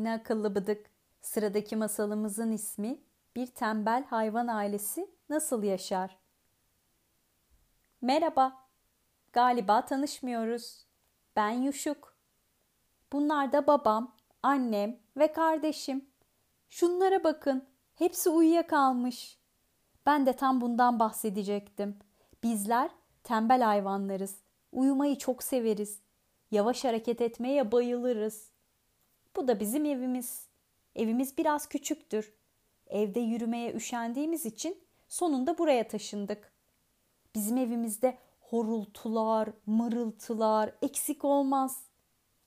seni akıllı bıdık. Sıradaki masalımızın ismi Bir Tembel Hayvan Ailesi Nasıl Yaşar? Merhaba. Galiba tanışmıyoruz. Ben Yuşuk. Bunlar da babam, annem ve kardeşim. Şunlara bakın. Hepsi uyuyakalmış. Ben de tam bundan bahsedecektim. Bizler tembel hayvanlarız. Uyumayı çok severiz. Yavaş hareket etmeye bayılırız. Bu da bizim evimiz. Evimiz biraz küçüktür. Evde yürümeye üşendiğimiz için sonunda buraya taşındık. Bizim evimizde horultular, mırıltılar eksik olmaz.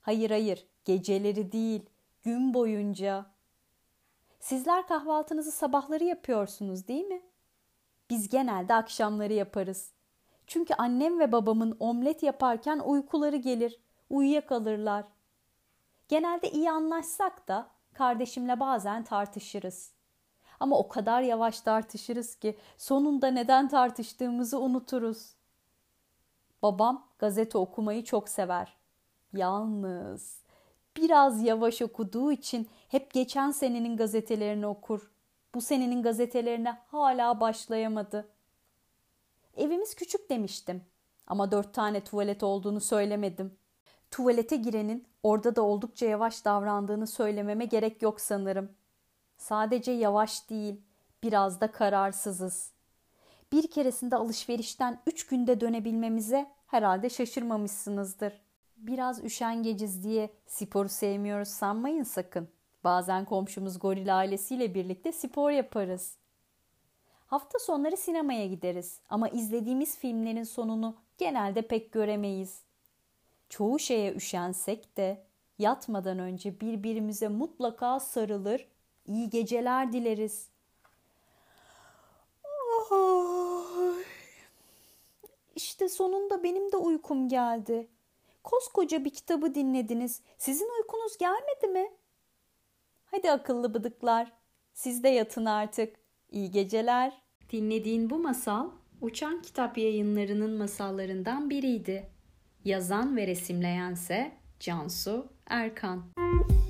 Hayır hayır, geceleri değil, gün boyunca. Sizler kahvaltınızı sabahları yapıyorsunuz değil mi? Biz genelde akşamları yaparız. Çünkü annem ve babamın omlet yaparken uykuları gelir, uyuyakalırlar. Genelde iyi anlaşsak da kardeşimle bazen tartışırız. Ama o kadar yavaş tartışırız ki sonunda neden tartıştığımızı unuturuz. Babam gazete okumayı çok sever. Yalnız biraz yavaş okuduğu için hep geçen senenin gazetelerini okur. Bu senenin gazetelerine hala başlayamadı. Evimiz küçük demiştim ama dört tane tuvalet olduğunu söylemedim. Tuvalete girenin orada da oldukça yavaş davrandığını söylememe gerek yok sanırım. Sadece yavaş değil, biraz da kararsızız. Bir keresinde alışverişten üç günde dönebilmemize herhalde şaşırmamışsınızdır. Biraz üşengeciz diye sporu sevmiyoruz sanmayın sakın. Bazen komşumuz goril ailesiyle birlikte spor yaparız. Hafta sonları sinemaya gideriz ama izlediğimiz filmlerin sonunu genelde pek göremeyiz. Çoğu şeye üşensek de yatmadan önce birbirimize mutlaka sarılır, iyi geceler dileriz. İşte sonunda benim de uykum geldi. Koskoca bir kitabı dinlediniz. Sizin uykunuz gelmedi mi? Hadi akıllı bıdıklar. Siz de yatın artık. İyi geceler. Dinlediğin bu masal Uçan Kitap Yayınları'nın masallarından biriydi. Yazan ve resimleyense Cansu Erkan. Müzik